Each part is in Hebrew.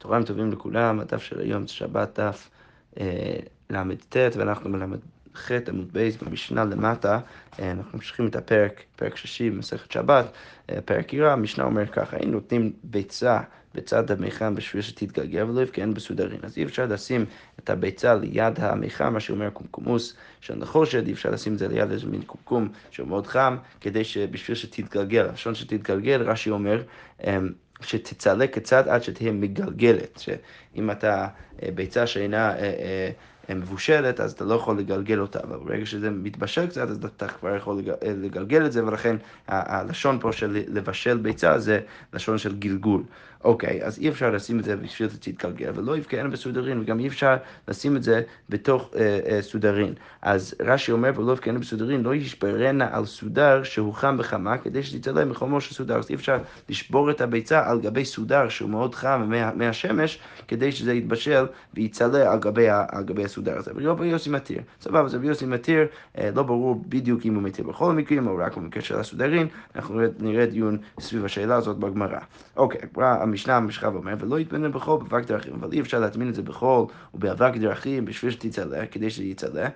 תורם טובים לכולם, הדף של היום זה שבת דף אה, ל"ט, ואנחנו מלמד ח' עמוד בייס במשנה למטה, אה, אנחנו ממשיכים את הפרק, פרק שישי במסכת שבת, אה, פרק עירה, המשנה אומר ככה, היינו נותנים ביצה בצד המיחם בשביל שתתגלגל ולא יבכן בסודרין. אז אי אפשר לשים את הביצה ליד המיחם, מה שאומר קומקומוס של נחושת, אי אפשר לשים את זה ליד איזה מין קומקום שהוא מאוד חם, כדי שבשביל שתתגלגל, הלשון שתתגלגל, רש"י אומר, אמ, שתצלק קצת עד שתהיה מגלגלת, שאם אתה ביצה שאינה מבושלת, אז אתה לא יכול לגלגל אותה, אבל ברגע שזה מתבשל קצת, אז אתה כבר יכול לגלגל את זה, ולכן הלשון פה של לבשל ביצה זה לשון של גלגול. אוקיי, אז אי אפשר לשים את זה בשביל שתתגלגל, ולא יבקענו בסודרין, וגם אי אפשר לשים את זה בתוך אה, אה, סודרין. אז רש"י אומר, ולא יבקענו בסודרין, לא ישברנה על סודר שהוא חם בחמה, כדי שתצלם מחומו של סודר. אז אי אפשר לשבור את הביצה על גבי סודר שהוא מאוד חם מה, מהשמש, כדי שזה יתבשל ויצלה על גבי, על גבי הסודר הזה. ורבי יוסי מתיר. סבבה, אז רבי יוסי מתיר, אה, לא ברור בדיוק אם הוא מתיר בכל המקרים, או רק במקרה של הסודרין. אנחנו נראה דיון סביב השאלה הזאת בגמרא. אוקיי, המשנה ממשיכה ואומר, ולא יתבנן בחול באבק דרכים, אבל אי אפשר להטמין את זה בחול ובאבק דרכים בשביל שתצלה, כדי שיצלה.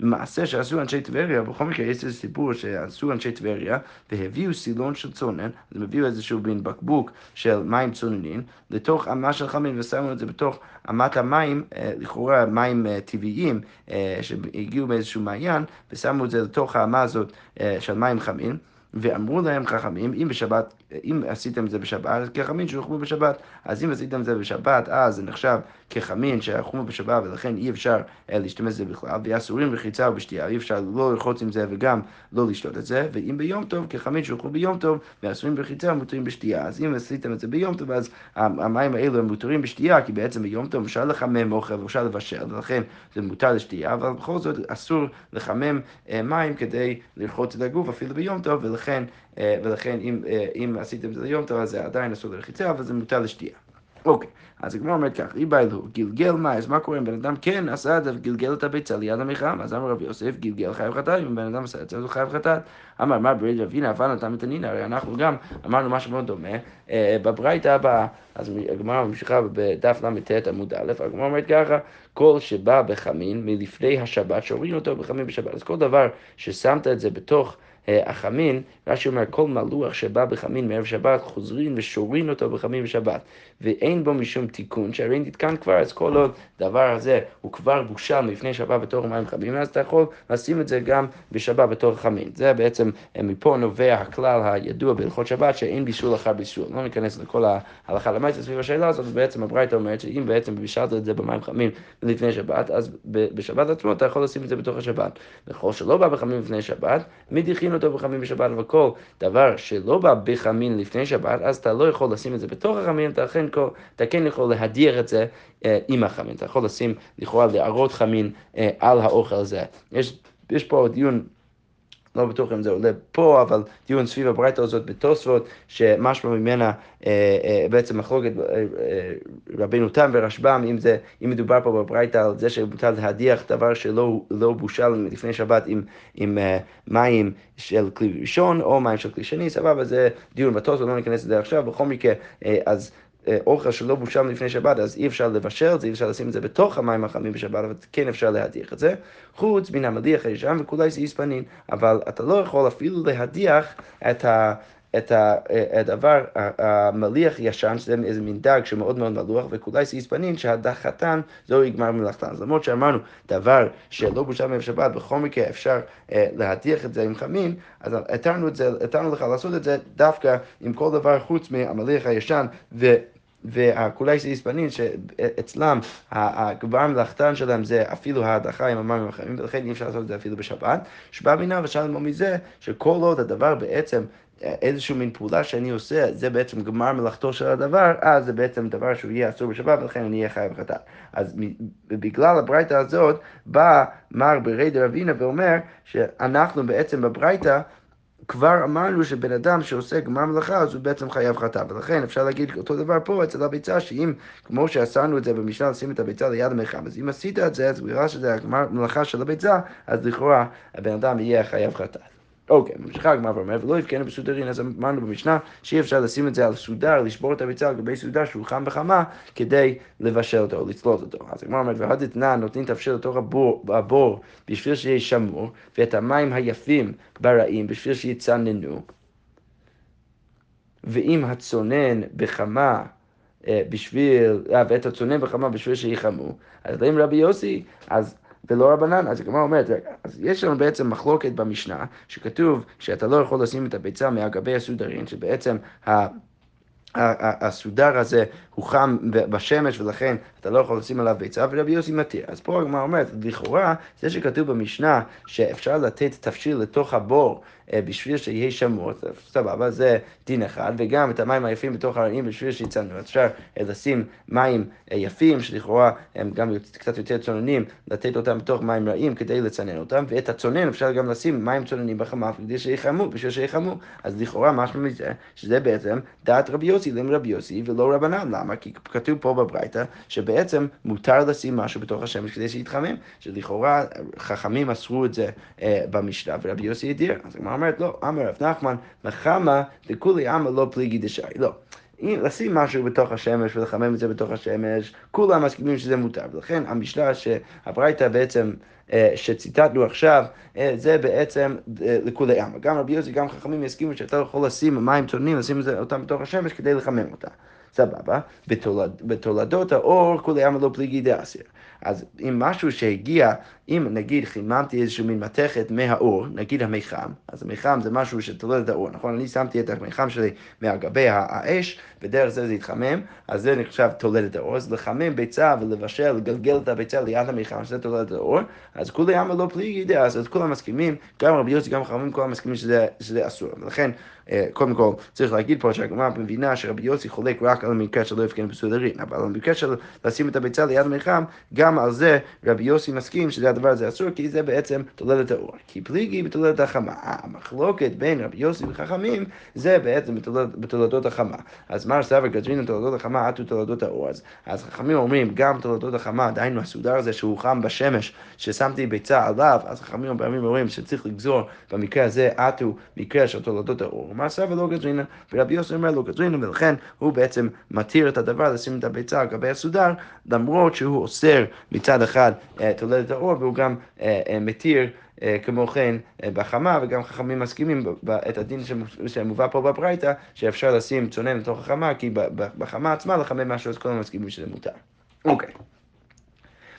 מעשה שעשו אנשי טבריה, בכל מקרה יש איזה סיפור שעשו אנשי טבריה והביאו סילון של צונן, אז הם הביאו איזשהו מין בקבוק של מים צוננים לתוך אמה של חמין ושמו את זה בתוך אמת המים, אה, לכאורה מים אה, טבעיים אה, שהגיעו מאיזשהו מעיין ושמו את זה לתוך האמה הזאת של מים חמין ואמרו להם חכמים, אם בשבת, אם עשיתם את זה בשבת, כחמין שיאכלו בשבת. אז אם עשיתם את זה בשבת, אז זה נחשב כחמין שיאכלו בשבת, ולכן אי אפשר אה, להשתמש בזה בכלל, ואסורים בחיצה ובשתייה, אי אפשר לא לרחוץ עם זה וגם לא לשתות את זה, ואם ביום טוב, כחמין שיאכלו ביום טוב, ואסורים בחיצה ומותרים בשתייה. אז אם עשיתם את זה ביום טוב, אז המים האלו הם מותרים בשתייה, כי בעצם ביום טוב אפשר לחמם אוכל ואפשר לבשל, ולכן זה מותר לשתייה, אבל בכל זאת אסור לחמם אה, מים כדי לרחוץ את הגוף אפילו ביום טוב, ולכן, אה, ולכן אם, אם עשיתם את זה ליום טוב, אז זה עדיין אסור לרחיצה, אבל זה מותר לשתייה. אוקיי, אז הגמרא אומרת כך, ריבה אלוהו, גלגל מה, אז מה קורה אם בן אדם כן עשה את זה וגלגל את הביצה ליד המחם, אז אמר רבי יוסף, גלגל חייב חטאת, אם בן אדם עשה את זה, אז הוא חייב חטאת. אמר, מה ברד רבינה, אבל נתן מתנין, הרי אנחנו גם אמרנו משהו מאוד דומה אה, בברייתא הבאה, אז הגמרא ממשיכה בדף ל"ט עמוד א', הגמרא אומרת ככה, כל שבא בחמין מלפני השבת, שורים אותו בחמין בשבת. אז כל דבר ששמת את זה בתוך... אה, החמין, רש"י אומר, כל מלוח שבא בחמין מערב שבת, חוזרים ושורין אותו בחמין בשבת. ואין בו משום תיקון, שהרי נתקן כבר, אז כל עוד דבר הזה הוא כבר בושל לפני שבת בתור מים חמים, אז אתה יכול לשים את זה גם בשבת בתור חמין. זה בעצם, אה, מפה נובע הכלל הידוע בהלכות שבת, שאין בישול אחר בישול. לא ניכנס לכל ההלכה למעשה סביב השאלה הזאת, ובעצם הברייתא אומרת שאם בעצם בישלת את זה במים חמים לפני שבת, אז בשבת עצמו אתה יכול לשים את זה בתוך השבת. וכל שלא בא בחמים לפני שבת, מדיחין מכין אותו בחמין בשבת, אבל כל דבר שלא בא בחמין לפני שבת, אז אתה לא יכול לשים את זה בתוך החמין, אתה, כן, אתה כן יכול להדיר את זה אה, עם החמין. אתה יכול לשים לכאורה לערות חמין אה, על האוכל הזה. יש, יש פה דיון לא בטוח אם זה עולה פה, אבל דיון סביב הברייתא הזאת בתוספות, שמשמע ממנה אה, אה, בעצם מחלוקת אה, אה, רבינו תם ורשב"ם, אם, זה, אם מדובר פה בברייתא על זה שמותר להדיח דבר שלא לא בושל לפני שבת עם, עם אה, מים של כלי ראשון או מים של כלי שני, סבבה, זה דיון בתוספות, לא ניכנס לזה עכשיו, בכל מקרה, אה, אז... אוכל שלא בושל לפני שבת, אז אי אפשר לבשל את זה, אי אפשר לשים את זה בתוך המים החמים בשבת, אבל כן אפשר להדיח את זה. חוץ מן המדיח הישן וכולי זה איספנין, אבל אתה לא יכול אפילו להדיח את ה... את הדבר המליח ישן, שזה איזה מין דג שמאוד מאוד מלוח, וכולי סיס פנין שהדחתן זהו יגמר מלאכתן. אז למרות שאמרנו דבר שלא בושה מהם שבת, בכל מקרה אפשר אה, להדיח את זה עם חמין, אז התרנו, זה, התרנו לך לעשות את זה דווקא עם כל דבר חוץ מהמליח הישן, ו... והכולי סיס פנין, שאצלם הגבר מלאכתן שלהם זה אפילו ההדחה עם המים החמים, ולכן אי אפשר לעשות את זה אפילו בשבת. שבא בינה ושאל מזה, שכל עוד הדבר בעצם איזושהי מין פעולה שאני עושה, זה בעצם גמר מלאכתו של הדבר, אז זה בעצם דבר שהוא יהיה אסור בשבת, ולכן אני אהיה חייב חטאת. אז בגלל הברייתא הזאת, בא מר ברי דרבינה ואומר שאנחנו בעצם בברייתא, כבר אמרנו שבן אדם שעושה גמר מלאכה, אז הוא בעצם חייב חטא. ולכן אפשר להגיד אותו דבר פה אצל הביצה, שאם, כמו שעשינו את זה במשנה, לשים את הביצה ליד המרחב, אז אם עשית את זה, אז בגלל שזה הגמר מלאכה של הביצה, אז לכאורה הבן אדם יהיה חייב חטא. אוקיי, ממשיכה הגמרא ואומרת, ולא יבקנו בסודרין, אז אמרנו במשנה שאי אפשר לשים את זה על סודר, לשבור את הביצה על גבי סודר שהוא חם בחמה, כדי לבשל אותו או אותו. אז הגמרא אומרת, והדתנן נותנים תבשיל לתוך הבור בשביל שיהיה שמור, ואת המים היפים ברעים בשביל שיצננו. ואם הצונן בחמה אה, בשביל, אה, ואת הצונן בחמה בשביל שיחמו, אז אם רבי יוסי, אז ולא רבנן, אז הגמרא אומרת, רגע, אז יש לנו בעצם מחלוקת במשנה, שכתוב שאתה לא יכול לשים את הביצה מהגבי הסודרים, שבעצם ה... הסודר הזה הוא חם בשמש ולכן אתה לא יכול לשים עליו ביצה ורבי יוסי מתיר. אז פה הגמרא אומרת, לכאורה זה שכתוב במשנה שאפשר לתת תבשיל לתוך הבור אה, בשביל שיהיה שמור, סבבה, זה דין אחד, וגם את המים היפים בתוך הרעים בשביל שיצאנו. אפשר אה, לשים מים אה, יפים, שלכאורה הם גם קצת יותר צוננים, לתת אותם בתוך מים רעים כדי לצנן אותם, ואת הצונן אפשר גם לשים מים צוננים בחמה כדי שיחמו, בשביל שיחמו. אז לכאורה משהו מזה, שזה בעצם דעת רבי יוסי רבי יוסי ולא רבנן. למה? כי כתוב פה בברייתא שבעצם מותר לשים משהו בתוך השמש כדי שיתחמם, שלכאורה חכמים אסרו את זה במשנה ורבי יוסי הדיר. אז הגמרא אומרת, לא, אמר רב נחמן, מחמה דכולי עמא לא פליגי דשאי, לא. לשים משהו בתוך השמש ולחמם את זה בתוך השמש, כולם מסכימים שזה מותר. ולכן המשנה שהברייתא בעצם, אה, שציטטנו עכשיו, אה, זה בעצם אה, לכולי עמא. גם רבי יוסי, גם חכמים יסכימו שאתה יכול לשים מים צוננים, לשים אותם בתוך השמש כדי לחמם אותה. סבבה, בתולד, בתולדות האור כולי עמא לא פליגי דאסיר. אז אם משהו שהגיע, אם נגיד חיממתי איזושהי מין מתכת מהאור, נגיד המיחם, אז המיחם זה משהו שתולד את האור, נכון? אני שמתי את המיחם שלי מעל גבי האש, ודרך זה זה התחמם, אז זה נחשב תולד את האור, אז לחמם ביצה ולבשל, לגלגל את הביצה ליד המיחם, שזה תולד את האור, אז כולי עמא לא פליגי דאסיר, אז כולם מסכימים, גם רבי יוסי, גם חכמים, כולם מסכימים שזה, שזה אסור. ולכן אה, קודם כל, צריך להגיד פה שהגמרא מבינה שרבי יוסי חולק רק על המקרה שלא יפגן בסודרין, אבל על המקרה של לשים את הביצה ליד המלחם, גם על זה רבי יוסי מסכים שזה הדבר הזה אסור, כי זה בעצם תולדת האור. כי פליגי בתולדת החמה. המחלוקת בין רבי יוסי וחכמים זה בעצם בתולדות החמה. אז מר סבר גדרין תולדות החמה עטו תולדות האור. אז, אז חכמים אומרים, גם תולדות החמה, דהיינו הסודר הזה שהוא חם בשמש, ששמתי ביצה עליו, אז חכמים פעמים אומרים שצריך לגזור במקרה הזה עטו מקרה של תולדות האור. אמר סבא לא גזרינה, ורבי יוסי אומר לא גזרינה, ולכן הוא בעצם מתיר את הדבר לשים את הביצה על גבי הסודר, למרות שהוא אוסר מצד אחד אה, תולדת האור, והוא גם אה, אה, מתיר כמו כן בחמה, וגם חכמים מסכימים את הדין שמובא פה בברייתא, שאפשר לשים צונן לתוך החמה, כי בחמה עצמה לחמם משהו, אז כולם מסכימים שזה מותר. אוקיי. Okay.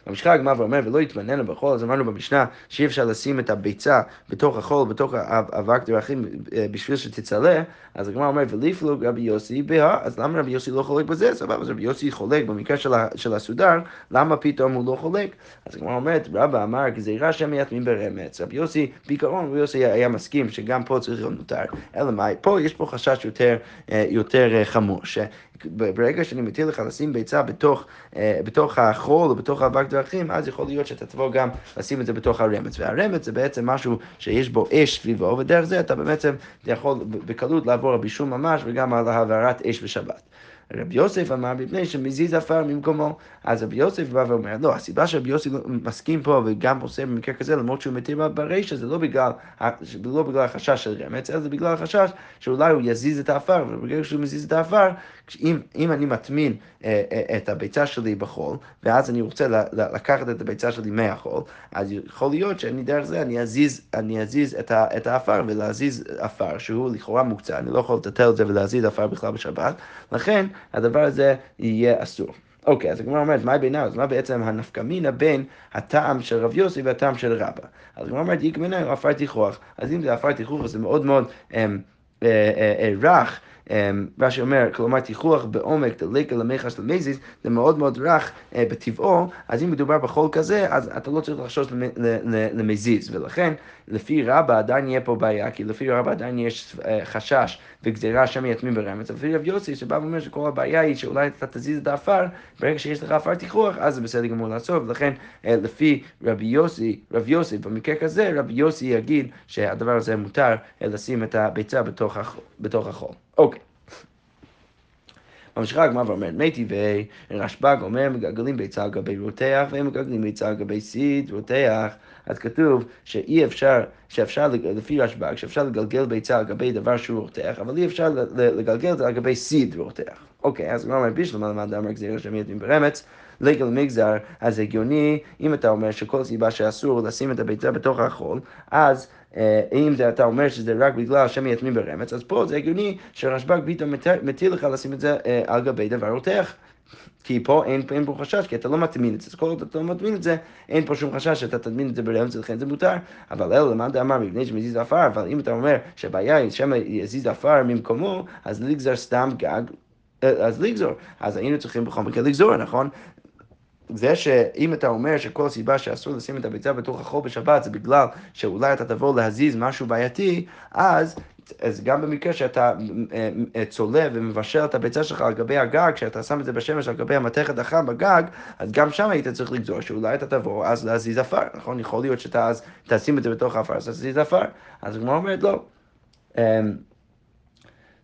ממשיכה הגמרא ואומר, ולא יתמננו בחול, אז אמרנו במשנה שאי אפשר לשים את הביצה בתוך החול, בתוך אבק דרכים אה, בשביל שתצלה, אז הגמרא אומרת, וליפלוג רבי יוסי בה, אז למה רבי יוסי לא חולק בזה? סבבה, אז רבי יוסי חולק במקרה של, של הסודר, למה פתאום הוא לא חולק? אז הגמרא אומרת, רבא אמר, גזירה שם יתמים ברמץ. רבי יוסי, בעיקרון רבי יוסי היה מסכים שגם פה צריך להיות מותר. אלא מה, פה יש פה חשש יותר, אה, יותר אה, חמור, ברגע שאני מתיר לך לשים ביצה בתוך, בתוך החול או בתוך האבק דרכים, אז יכול להיות שאתה תבוא גם לשים את זה בתוך הרמץ. והרמץ זה בעצם משהו שיש בו אש סביבו, ודרך זה אתה בעצם יכול בקלות לעבור על בישול ממש וגם על העברת אש בשבת. רבי יוסף אמר מפני שמזיז עפר ממקומו. אז רבי יוסף בא ואומר, לא, הסיבה שרבי יוסף מסכים פה וגם עושה במקרה כזה, למרות שהוא מתיר ברישא, זה לא בגלל, לא בגלל החשש של רמץ, אלא זה בגלל החשש שאולי הוא יזיז את העפר, וברגע שהוא מזיז את העפר, אם, אם אני מטמין אה, אה, את הביצה שלי בחול, ואז אני רוצה ל, ל, לקחת את הביצה שלי מהחול, אז יכול להיות שאני דרך זה, אני אזיז, אני אזיז את, ה, את העפר, ולהזיז עפר שהוא לכאורה מוקצה, אני לא יכול לטטל את זה ולהזיז עפר בכלל בשבת, לכן הדבר הזה יהיה אסור. אוקיי, אז הגמרא אומרת, מה בינה? אז מה בעצם הנפקא מינה בין הטעם של רב יוסי והטעם של רבא? אז הגמרא אומרת, יקמנה עפר תיכוח. אז אם זה עפר תיכוח, זה מאוד מאוד אמ, אה, אה, אה, רך. אמ, רש"י אומר, כלומר תיכוח בעומק דלקה למיחס למזיז, זה מאוד מאוד רך אה, בטבעו, אז אם מדובר בחול כזה, אז אתה לא צריך לחשוש למזיז, ולכן לפי רבא עדיין יהיה פה בעיה, כי לפי רבא עדיין יש אה, חשש וגזירה שם יתמים ברמץ, לפי רב יוסי שבא ואומר שכל הבעיה היא שאולי אתה תזיז את העפר, ברגע שיש לך עפר תיכוח, אז זה בסדר גמור לעשות, ולכן אה, לפי רבי יוסי, רב יוסי, במקרה כזה, רבי יוסי יגיד שהדבר הזה מותר לשים את הביצה בתוך החול. אוקיי. ממשיכה הגמרא ואומרת, מי טבעי, רשב"ג אומר, מגלגלים ביצה על גבי רותח, והם מגלגלים ביצה על גבי סיד, רותח. אז כתוב שאי אפשר, שאפשר, לפי רשב"ג, שאפשר לגלגל ביצה על גבי דבר שהוא רותח, אבל אי אפשר לגלגל את זה על גבי סיד רותח. אוקיי, אז הוא אומר, בישלמה למד אמר גזירה שם יתמים ברמץ. לגל מגזר, אז הגיוני, אם אתה אומר שכל סיבה שאסור לשים את הביצה בתוך החול, אז אם זה, אתה אומר שזה רק בגלל שם יתמים ברמץ, אז פה זה הגיוני שרשב"ג פתאום מטיל לך לשים את זה אה, על גבי דבר רותח. כי פה אין, אין פה חשש, כי אתה לא מטמין את זה. אז כל עוד אתה לא מטמין את זה, אין פה שום חשש שאתה תטמין את זה ברמץ, לכן זה מותר. אבל אלו למאן דאמר מפני שמזיז עפר, אבל אם אתה אומר שהבעיה היא שמא יזיז עפר ממקומו, אז לגזר סתם גג, אה, אז לגזור. אז היינו צריכים בכל מקרה לגזור, נכון? זה שאם אתה אומר שכל סיבה שאסור לשים את הביצה בתוך החול בשבת זה בגלל שאולי אתה תבוא להזיז משהו בעייתי, אז אז גם במקרה שאתה אה, אה, צולב ומבשל את הביצה שלך על גבי הגג, כשאתה שם את זה בשמש על גבי המתכת החם בגג, אז גם שם היית צריך לגזור, שאולי אתה תבוא אז להזיז עפר, נכון? יכול להיות שאתה אז תשים את זה בתוך העפר, אז תזיז עפר. אז הגמרא אומרת לא.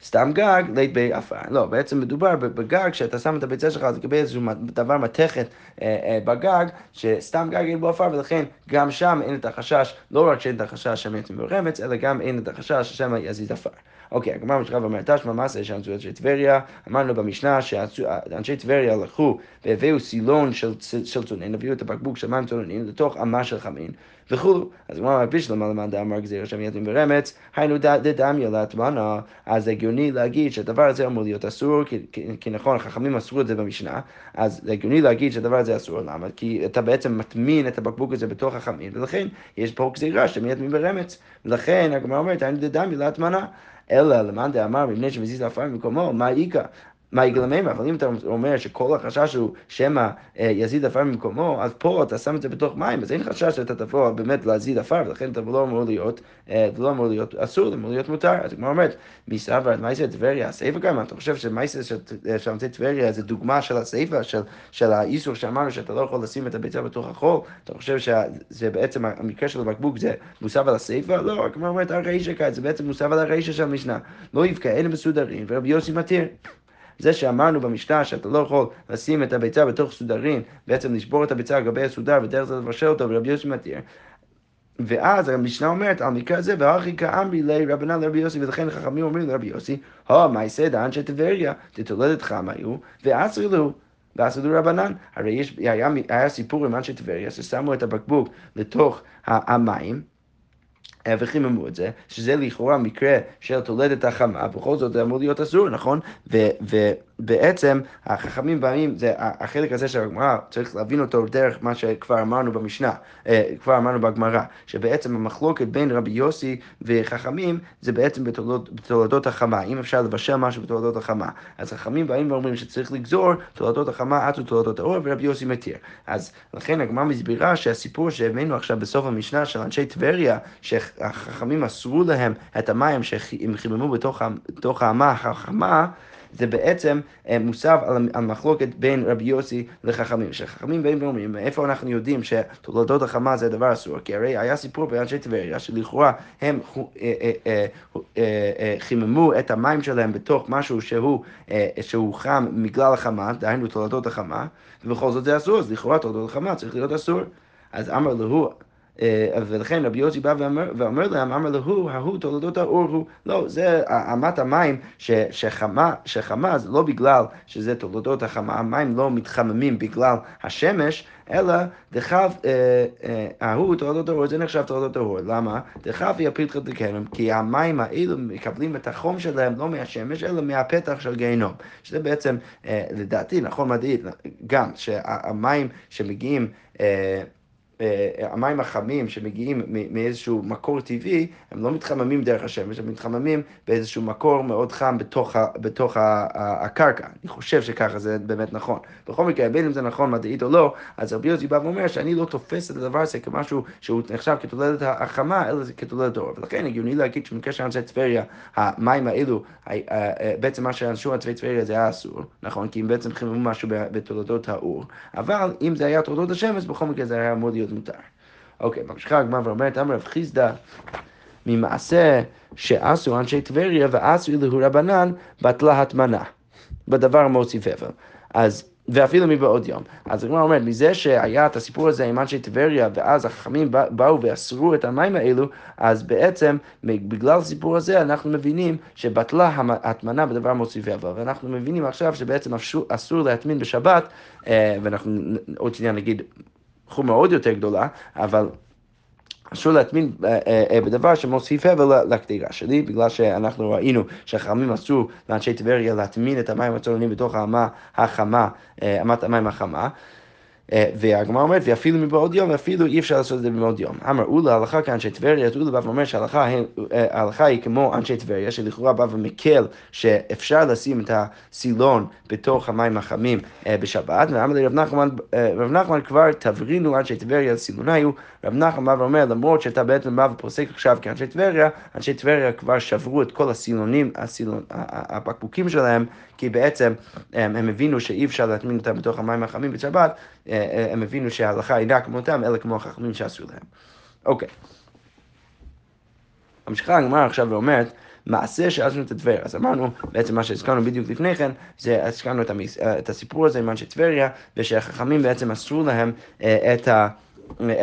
סתם גג לית בעפר. לא, בעצם מדובר בגג שאתה שם את הביצה שלך לגבי איזשהו דבר מתכת אה, אה, בגג, שסתם גג אין בו עפר, ולכן גם שם אין את החשש, לא רק שאין את החשש שמא יתמים ברמץ, אלא גם אין את החשש שמא יזיז עפר. אוקיי, הגמרא משכב ואומרת, תשמע מעשה שאנשי אנשי טבריה, אמרנו במשנה שאנשי טבריה לקחו והביאו סילון של צונן, הביאו את הבקבוק של מים צוננים לתוך אמה של חמין. וכולו. אז הגמרא מרפיש למה למד אמר גזיר שם יתים ברמץ, היינו דדמיה להטמנה, אז הגיוני להגיד שהדבר הזה אמור להיות אסור, כי נכון, החכמים אסרו את זה במשנה, אז הגיוני להגיד שהדבר הזה אסור, למה? כי אתה בעצם מטמין את הבקבוק הזה בתוך החמין, ולכן יש פה גזירה שם יתמים ברמץ. ולכן הגמרא אומרת, היינו דדמיה להטמנה. אלא למאן דאמר מפני שמזיז עפר ממקומו, מה איכא? מה יגלה מימה, אבל אם אתה אומר שכל החשש הוא שמא אה, יזיד עפר ממקומו, אז פה אתה שם את זה בתוך מים, אז אין חשש שאתה תבוא באמת להזיד עפר, ולכן אתה לא אמור להיות, אה, זה לא אמור להיות אסור, זה אמור להיות מותר. אז כמו אומרת, מסעבר עד מייסר טבריה, הסייפה גם, אתה חושב שמייסר של אמצעי טבריה זה דוגמה של הסייפה, של, של האיסור שאמרנו שאתה לא יכול לשים את הביצה בתוך החול, אתה חושב שזה בעצם המקרה של הבקבוק זה מוסב על הסייפה? לא, כמו אומרת הרישה כעת, זה בעצם מוסב על הרישה של המשנה. לא יבכה, אין מסודרים, ורבי יוסי מתיר. זה שאמרנו במשנה שאתה לא יכול לשים את הביצה בתוך סודרים, בעצם לשבור את הביצה על גבי הסודר ודרך זה לבשל אותו, ורבי יוסי מתיר. ואז המשנה אומרת על מקרה זה, והכי כאמרי לרבנן לרבי יוסי, ולכן חכמים אומרים לרבי יוסי, הו, מה יעשה דן שטבריה, דתולדת חם היו, ואסרי לו. ואסרי לו רבנן. הרי יש, היה, היה סיפור עם אנשי טבריה, ששמו את הבקבוק לתוך המים, וחיממו את זה, שזה לכאורה מקרה של תולדת החמה, בכל זאת זה אמור להיות אסור, נכון? ובעצם החכמים באים, זה החלק הזה של הגמרא, צריך להבין אותו דרך מה שכבר אמרנו במשנה, אה, כבר אמרנו בגמרא, שבעצם המחלוקת בין רבי יוסי וחכמים זה בעצם בתולדות, בתולדות החמה, אם אפשר לבשל משהו בתולדות החמה. אז חכמים באים ואומרים שצריך לגזור תולדות החמה עד לתולדות האור, ורבי יוסי מתיר. אז לכן הגמרא מסבירה שהסיפור שהבאנו עכשיו בסוף המשנה של אנשי טבריה, שהחכמים אסרו להם את המים שהם חיממו בתוך, בתוך האמה החכמה, זה בעצם אה, מוסב על המחלוקת בין רבי יוסי לחכמים. שחכמים באים ואומרים, איפה אנחנו יודעים שתולדות החמה זה דבר אסור? כי הרי היה סיפור באנשי טבריה, שלכאורה הם אה, אה, חיממו את המים שלהם בתוך משהו שהוא, שהוא חם בגלל החמה, דהיינו תולדות החמה, ובכל זאת זה אסור, אז לכאורה תולדות החמה צריך להיות אסור. אז אמר לו, אה, ולכן רבי יוסי בא ואומר, להם, אמר לו, ההוא תולדות האור הוא, לא, זה אמת המים ש, שחמה, זה לא בגלל שזה תולדות החמה, המים לא מתחממים בגלל השמש, אלא דחב, אה, אה, ההוא תולדות האור, זה נחשב תולדות האור, למה? דחב יפיל חלקנו, כי המים האלו מקבלים את החום שלהם לא מהשמש, אלא מהפתח של גיהנום, שזה בעצם, לדעתי, נכון מדעית, גם שהמים שמגיעים אה, המים החמים שמגיעים מאיזשהו מקור טבעי, הם לא מתחממים דרך השמש, הם מתחממים באיזשהו מקור מאוד חם בתוך, ה, בתוך ה, ה, הקרקע. אני חושב שככה זה באמת נכון. בכל מקרה, בין אם זה נכון מדעית או לא, אז רבי יוסי בא ואומר שאני לא תופס את הדבר הזה כמשהו שהוא נחשב כתולדת החמה, אלא כתולדת האור. ולכן הגיוני להגיד שבמקרה של אנשי טבריה, המים האלו, בעצם מה שאנשו אנשי טבריה זה היה אסור, נכון? כי הם בעצם חיממו משהו בתולדות האור. אבל אם זה היה תולדות השמש, בכל מקרה זה היה אמור להיות להיות מותר. אוקיי, ממשיכה הגמרא ואומרת, אמר רב חיסדא, ממעשה שעשו אנשי טבריה ועשו אלוהו רבנן, בטלה הטמנה. בדבר מוסיף הבל. אז ואפילו מבעוד יום. אז הגמרא אומרת, מזה שהיה את הסיפור הזה עם אנשי טבריה, ואז החכמים באו ואסרו את המים האלו, אז בעצם, בגלל הסיפור הזה, אנחנו מבינים שבטלה ההטמנה בדבר מוסיף אבל. ואנחנו מבינים עכשיו שבעצם אסור להטמין בשבת, אה, ואנחנו עוד שנייה נגיד חומרה עוד יותר גדולה, אבל... אסור להטמין אה, אה, אה, בדבר שמוסיף הבל לקדירה שלי, בגלל שאנחנו ראינו שהחכמים אסור לאנשי טבריה להטמין את המים הצולנים בתוך האמה החמה, אמת המים החמה. אה, והגמרא אומרת, ואפילו מבעוד יום, ואפילו אי אפשר לעשות את זה מבעוד יום. אמר אולה הלכה כאנשי טבריה, אז אולה בא ואומר שההלכה אה, היא כמו אנשי טבריה, שלכאורה בא ומקל שאפשר לשים את הסילון בתוך המים החמים אה, בשבת, ואמר לי רב נחמן, רב נחמן כבר תברינו אנשי טבריה סילוניו, רב נחמן בא ואומר, למרות שאתה בעצם בא ופוסק עכשיו כאנשי טבריה, אנשי טבריה כבר שברו את כל הסילונים, הסילון, הבקבוקים שלהם, כי בעצם הם הבינו שאי אפשר להטמין אותם בתוך המים החמים בשבת, הם הבינו שההלכה אינה כמותם, אלא כמו החכמים שעשו להם. אוקיי. ממשיכה הגמרא עכשיו ואומרת, מעשה שעשינו את הטבריה. אז אמרנו, בעצם מה שהזכרנו בדיוק לפני כן, זה הזכרנו את, המס... את הסיפור הזה עם אנשי טבריה, ושהחכמים בעצם אסרו להם אה, את ה...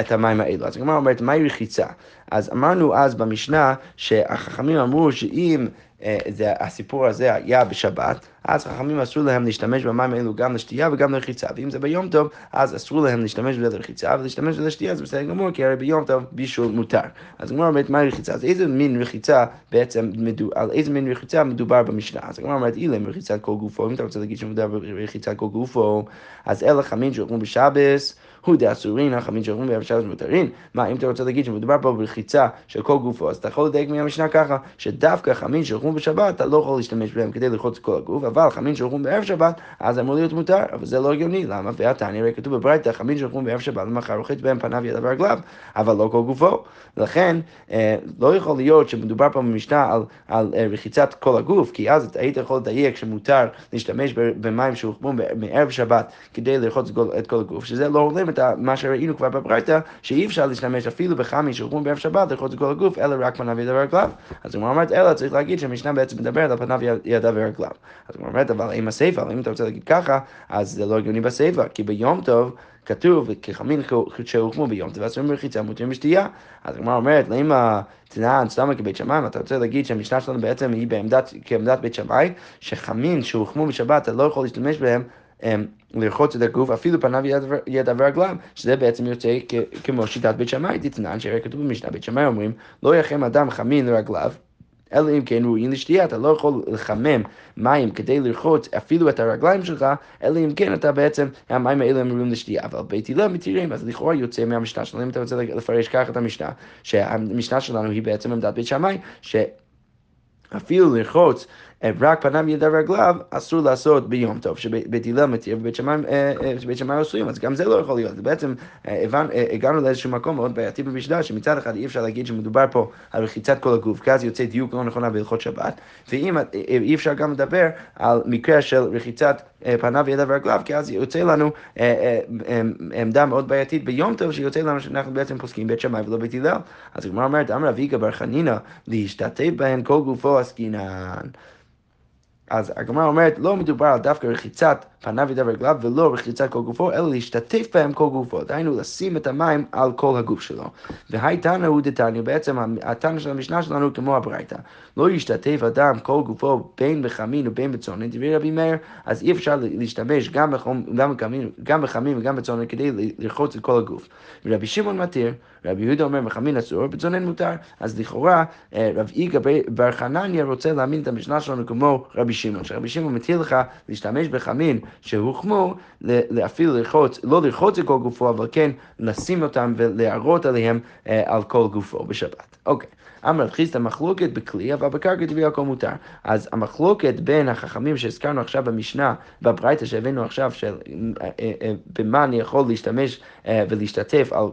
את המים האלו. אז הגמרא אומרת, מהי רחיצה? אז אמרנו אז במשנה שהחכמים אמרו שאם אה, זה, הסיפור הזה היה בשבת, אז חכמים אסרו להם להשתמש במים האלו גם לשתייה וגם לרחיצה, ואם זה ביום טוב, אז אסרו להם להשתמש בזה לרחיצה, ולהשתמש בזה לשתייה זה בסדר גמור, כי הרי ביום טוב בישול מותר. אז הגמרא אומרת, מהי רחיצה? אז איזה מין רחיצה בעצם, מדו, על איזה מין רחיצה מדובר במשנה? אז הגמרא אומרת, אילם רחיצת כל גופו, אם אתה רוצה להגיד שמדובר ברחיצת כל גופו, אז אלה חמים שאוכלו בשבס, הוא דאסורין, החמין שאוכלים בערב שבת מותרין. מה, אם אתה רוצה להגיד שמדובר פה ברחיצה של כל גופו, אז אתה יכול לדייק מהמשנה ככה, שדווקא חמין שאוכלים בשבת, אתה לא יכול להשתמש בהם כדי לרחוץ כל הגוף, אבל חמין שאוכלים בערב שבת, אז אמור להיות מותר, אבל זה לא הגיוני, למה? והתניא, הרי כתוב בברייתא, חמין שאוכלים בערב שבת, למחר רוחץ בהם פניו ידיו ורגליו, אבל לא כל גופו. לכן, אה, לא יכול להיות שמדובר פה במשנה על, על אה, רחיצת כל הגוף, כי אז היית יכול לדייק שמותר להשתמש במים שהוחמו מערב שבת כדי לרחוץ את כל הגוף, שזה לא הולם מה שראינו כבר בברייתא, שאי אפשר להשתמש אפילו בחמי שהוחמו בערב שבת לרחוץ את כל הגוף, אלא רק פניו ידיו ורגליו. אז הוא אומרת, אלא צריך להגיד שהמשנה בעצם מדברת על פניו ידיו ורגליו. אז הוא אומרת, אבל אם הסיפא, אם אתה רוצה להגיד ככה, אז זה לא הגיוני בסיפא, כי ביום טוב כתוב, כחמין שהוקמו ביום טוב, אסורים ברחיצה מותרים בשתייה. אז הגמרא אומרת, לאם תנען סתמה כבית שמאי, אתה רוצה להגיד שהמשנה שלנו בעצם היא בעמדת, כעמדת בית שמאי, שחמין שהוחמו בשבת, אתה לא יכול להשתמש בהם לרחוץ את הגוף, אפילו פניו יד ורגליו, שזה בעצם יוצא כמו שיטת בית שמאי, תתנן, שהרי כתוב במשנה, בית שמאי אומרים, לא יחם אדם חמין לרגליו, אלא אם כן ראויים לשתייה, אתה לא יכול לחמם מים כדי לרחוץ אפילו את הרגליים שלך, אלא אם כן אתה בעצם, המים האלה הם ראויים לשתייה. אבל בית הלל מתירים, אז לכאורה יוצא מהמשנה שלנו, אם אתה רוצה לפרש ככה את המשנה, שהמשנה שלנו היא בעצם עמדת בית שמאי, שאפילו לרחוץ רק פניו ידיו רגליו אסור לעשות ביום טוב, שבית הלל מתיר ובית שמיים אה, אסורים, אז גם זה לא יכול להיות. בעצם אה, הגענו לאיזשהו מקום מאוד בעייתי במשנה, שמצד אחד אי אפשר להגיד שמדובר פה על רחיצת כל הגוף, כי אז יוצא דיוק לא נכונה בהלכות שבת, ואם אה, אי אפשר גם לדבר על מקרה של רחיצת פניו ידיו ורגליו, כי אז יוצא לנו עמדה מאוד בעייתית ביום טוב, שיוצא לנו שאנחנו בעצם פוסקים בית שמאי ולא בית הלל. אז הגמרא אומרת, אמר אביגה בר חנינא, להשתתף בהן כל גופו עסקינן. אז הגמרא אומרת, לא מדובר על דווקא רחיצת פניו ידיו רגליו ולא רחיצת כל גופו, אלא להשתתף בהם כל גופו, דהיינו לשים את המים על כל הגוף שלו. והי תנא הוא דתניא, בעצם התנא של המשנה שלנו כמו הברייתא. לא ישתתף אדם כל גופו בין בחמין ובין בצונן, דברי רבי מאיר, אז אי אפשר להשתמש גם, בחמין, גם בחמין וגם בצונן כדי לרחוץ את כל הגוף. ורבי שמעון מתיר, רבי יהודה אומר בחמין אסור, בצונן מותר. אז לכאורה אה, רב איגה בר חנניה רוצה להאמין את המשנה שלנו כמו רבי שמעון, שרבי שמעון מתיר לך להשתמש בחמין שהוחמו, אפילו לרחוץ, לא לרחוץ את כל גופו, אבל כן לשים אותם ולהראות עליהם אה, על כל גופו בשבת. אוקיי. אמר רב חיסדא מחלוקת בכלי, אבל בקרקע טבעי הכל מותר. אז המחלוקת בין החכמים שהזכרנו עכשיו במשנה, בברייתא שהבאנו עכשיו, של אה, אה, במה אני יכול להשתמש ולהשתתף על,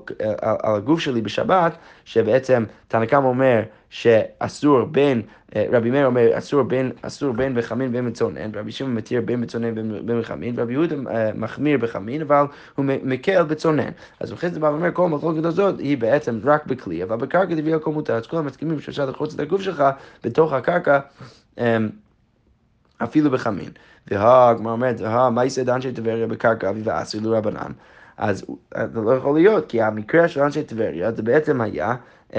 על, על הגוף שלי בשבת, שבעצם תנא קמא אומר שאסור בין, אה, רבי מאיר אומר אסור בין, אסור בין בחמין ובין בצונן, רבי שמעון מתיר בין בצונן ובין בחמין, רבי יהודה אה, מחמיר בחמין, אבל הוא מקל בצונן. אז אחרי זה בא ואומר, כל המחלוקת הזאת היא בעצם רק בכלי, אבל בקרקע תביא הכל מותר, אז כולם מסכימים שאפשר לחוץ את הגוף שלך בתוך הקרקע. אמ, אפילו בחמין. והגמרא אומרת, מה דן של טבריה בקרקע ואסיר לרבנן? אז זה לא יכול להיות, כי המקרה של אנשי טבריה זה בעצם היה um,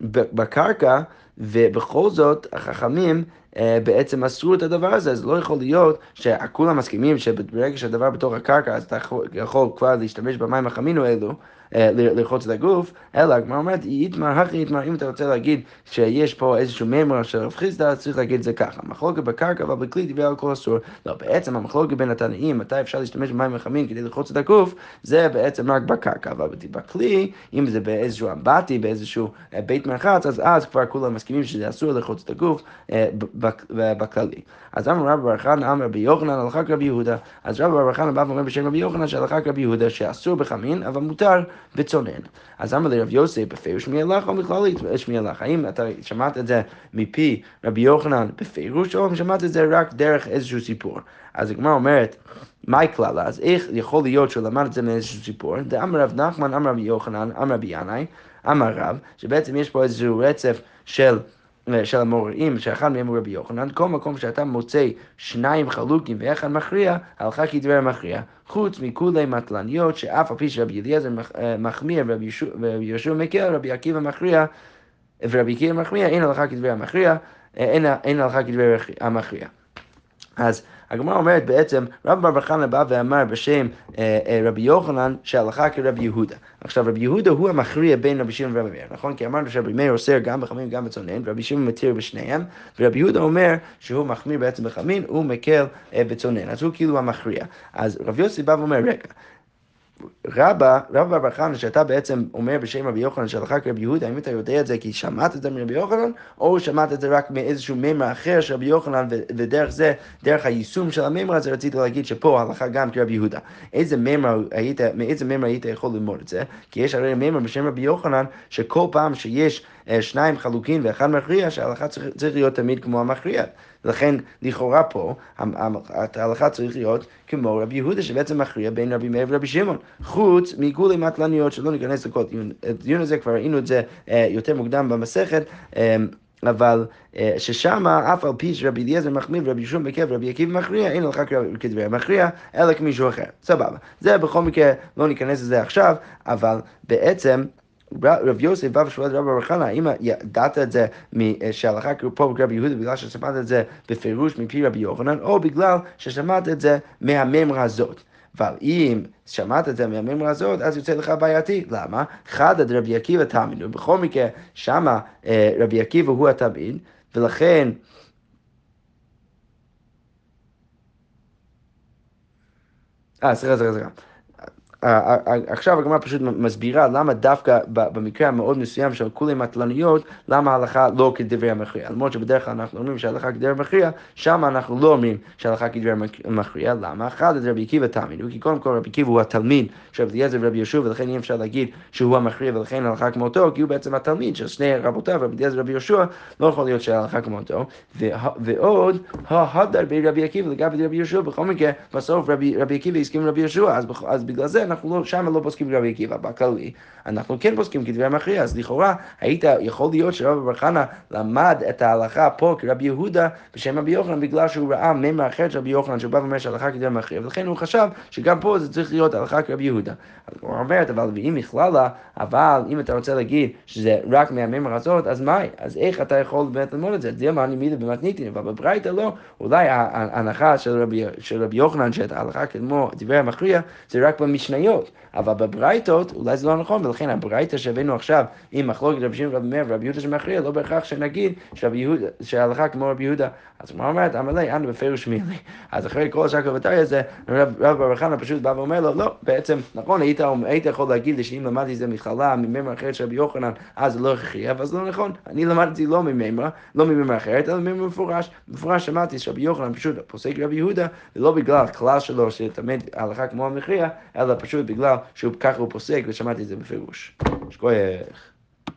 בקרקע, ובכל זאת החכמים uh, בעצם אסרו את הדבר הזה, אז לא יכול להיות שכולם מסכימים שברגע שהדבר בתוך הקרקע, אז אתה יכול כבר להשתמש במים החמים האלו. אה, לרחוץ את הגוף, אלא הגמרא אומרת, איתמר הכי איתמר, אם אתה רוצה להגיד שיש פה איזשהו מימר של רב חיסדא, אז צריך להגיד את זה ככה. מחלוקת בקרקע אבל בכלי דיבר על כל אסור. לא, בעצם המחלוקת בין התנאים, מתי אפשר להשתמש במים חמים כדי לרחוץ את הגוף, זה בעצם רק בקרקע, אבל בכלי, אם זה באיזשהו אמבטי, באיזשהו אה, בית מרחץ, אז אז כבר כולם מסכימים שזה אסור לרחוץ את הגוף אה, בכללי. אז אמר רב בר חנא, אמר רבי יוחנן, הלכה רבי יהודה. אז רב בר חנא בא ואומר בשם רבי יוחנן שהלכה רבי יהודה שאסור בחמין, אבל מותר בצונן. אז אמר לרב יוסי, בפירוש מי הלך או בכללית שמי הלך? האם אתה שמעת את זה מפי רבי יוחנן בפירוש, או שמעת את זה רק דרך איזשהו סיפור? אז הגמרא אומרת, מהי כללה? אז איך יכול להיות שהוא למד את זה מאיזשהו סיפור? דאמר רב נחמן, אמר רבי יוחנן, אמר רבי ינאי, אמר רב, שבעצם יש פה איזשהו רצף של... של המוראים, שאחד מהם הוא רבי יוחנן, כל מקום שאתה מוצא שניים חלוקים ואחד מכריע, הלכה כדבר מכריע. חוץ מכולי מטלניות, שאף על פי שרבי אליעזר אה, מחמיר ורבי יהושע מקל, רבי עקיבא מכריע, ורבי עקיבא מכריע, אין הלכה כדבר המכריע, אה, אין הלכה כדבר המכריע. אז הגמרא אומרת בעצם, רב בר חנא בא ואמר בשם אה, אה, רבי יוחנן שהלכה כרבי יהודה. עכשיו רבי יהודה הוא המכריע בין רבי שמעון ורבי מאיר, נכון? כי אמרנו שרבי מאיר אוסר גם בחמין וגם בצונן, ורבי שמעון מתיר בשניהם, ורבי יהודה אומר שהוא מחמיר בעצם בחמין, הוא מקל אה, בצונן, אז הוא כאילו המכריע. אז רבי יוסי בא ואומר, רגע, רבא, רבא בר חנא, שאתה בעצם אומר בשם רבי יוחנן שהלכה כרבי יהודה, האם אתה יודע את זה כי שמעת את זה מרבי יוחנן, או שמעת את זה רק מאיזשהו מימר אחר של רבי יוחנן, ודרך זה, דרך היישום של המימר הזה, רציתי להגיד שפה ההלכה גם כרבי יהודה. איזה מימר היית, מאיזה מימר היית יכול ללמוד את זה? כי יש הרי מימר בשם רבי יוחנן, שכל פעם שיש אה, שניים חלוקים ואחד מכריע, שההלכה צריך, צריך להיות תמיד כמו המכריע. לכן, לכאורה פה, ההלכה צריך להיות כמו רבי יהודה, שבעצם מכריע בין רבי מאיר ורבי שמעון. חוץ מגולי מטלניות, שלא ניכנס לכל הדיון הזה, כבר ראינו את זה אה, יותר מוקדם במסכת. אה, אבל ששם, אף על פי שרבי אליעזר מחמיר ורבי ישום בקב ורבי עקיבא מכריע, אין לך כדברי המכריע, אלא כמישהו אחר. סבבה. זה בכל מקרה, לא ניכנס לזה עכשיו, אבל בעצם... רב יוסף בא ושואל את רבי חנא, האם ידעת את זה שהלכה פה רבי יהודה בגלל ששמעת את זה בפירוש מפי רבי יוחנן, או בגלל ששמעת את זה מהממרה הזאת. אבל אם שמעת את זה מהממרה הזאת, אז יוצא לך בעייתי. למה? חדא דרבי עקיבא תמיד, ובכל מקרה, שמה אה, רבי עקיבא הוא התמיד, ולכן... אה, סליחה, סליחה, סליחה. עכשיו הגמרא פשוט מסבירה למה דווקא במקרה המאוד מסוים של כולי מטלניות, למה ההלכה לא כדברי המכריע. למרות שבדרך כלל אנחנו אומרים שההלכה כדברי המכריע, שם אנחנו לא אומרים שההלכה כדברי המכריע. למה? אחד, את רבי עקיבא תלמיד, כי קודם כל רבי עקיבא הוא התלמיד של רבי אליעזר ורבי יהושע, ולכן אי אפשר להגיד שהוא המכריע ולכן ההלכה כמותו, כי הוא בעצם התלמיד של שני רבותיו, רבי אליעזר ורבי יהושע, לא יכול להיות שההלכה כמותו. ועוד, הדר ברבי עקיבא לגבי רבי יהושע, בכל מקרה, בסוף רבי עקיבא הסכים עם רבי יהושע, אז בגלל זה אנחנו לא, שם לא פוסקים כדברי עקיבא, בכללי, אנחנו כן פוסקים כדברי המכריע, אז לכאורה היית יכול להיות שרבי בר חנא למד את ההלכה פה כרבי יהודה בשם רבי יוחנן, בגלל שהוא ראה מימה אחרת של רבי יוחנן, שהוא בא ואומר שההלכה כדברי המכריע, ולכן הוא חשב שגם פה זה צריך להיות הלכה כרבי יהודה. אז הוא אומרת, אבל אם בכללה, אבל אם אתה רוצה להגיד שזה רק מהמימה הזאת, אז מה? אז איך אתה יכול באמת ללמוד את זה? זה מה אני מידה במתניתין, אבל בברייתא לא, אולי ההנחה של רבי, של רבי יוחנן, שאת ההלכה כמו המכריע, זה רק במשניות. אבל בברייתות אולי זה לא נכון, ולכן הברייתא שהבאנו עכשיו עם מחלוקת רבי שמעון מאיר ורבי יהודה שמכריע, לא בהכרח שנגיד שההלכה כמו רבי יהודה. אז הוא אומרת, עמלי, אנו בפירוש מילי. אז אחרי כל השקר וטריה הזה, רב בר חנא פשוט בא ואומר לו, לא, בעצם, נכון, היית, היית יכול להגיד לי שאם למדתי זה מכללה מממר אחרת של רבי יוחנן, אז לא הכריע, אבל זה לא נכון. אני למדתי לא מממר, לא מממר אחרת, אלא מממר מפורש. מפורש שמעתי שרבי יוחנן פשוט פוסק רבי יהודה, ולא בגלל הכלל שלו שתמיד ההלכה כמו המכריע, אלא פשוט בגלל שככה הוא פוסק, ושמעתי את זה בפירוש. שכוייך.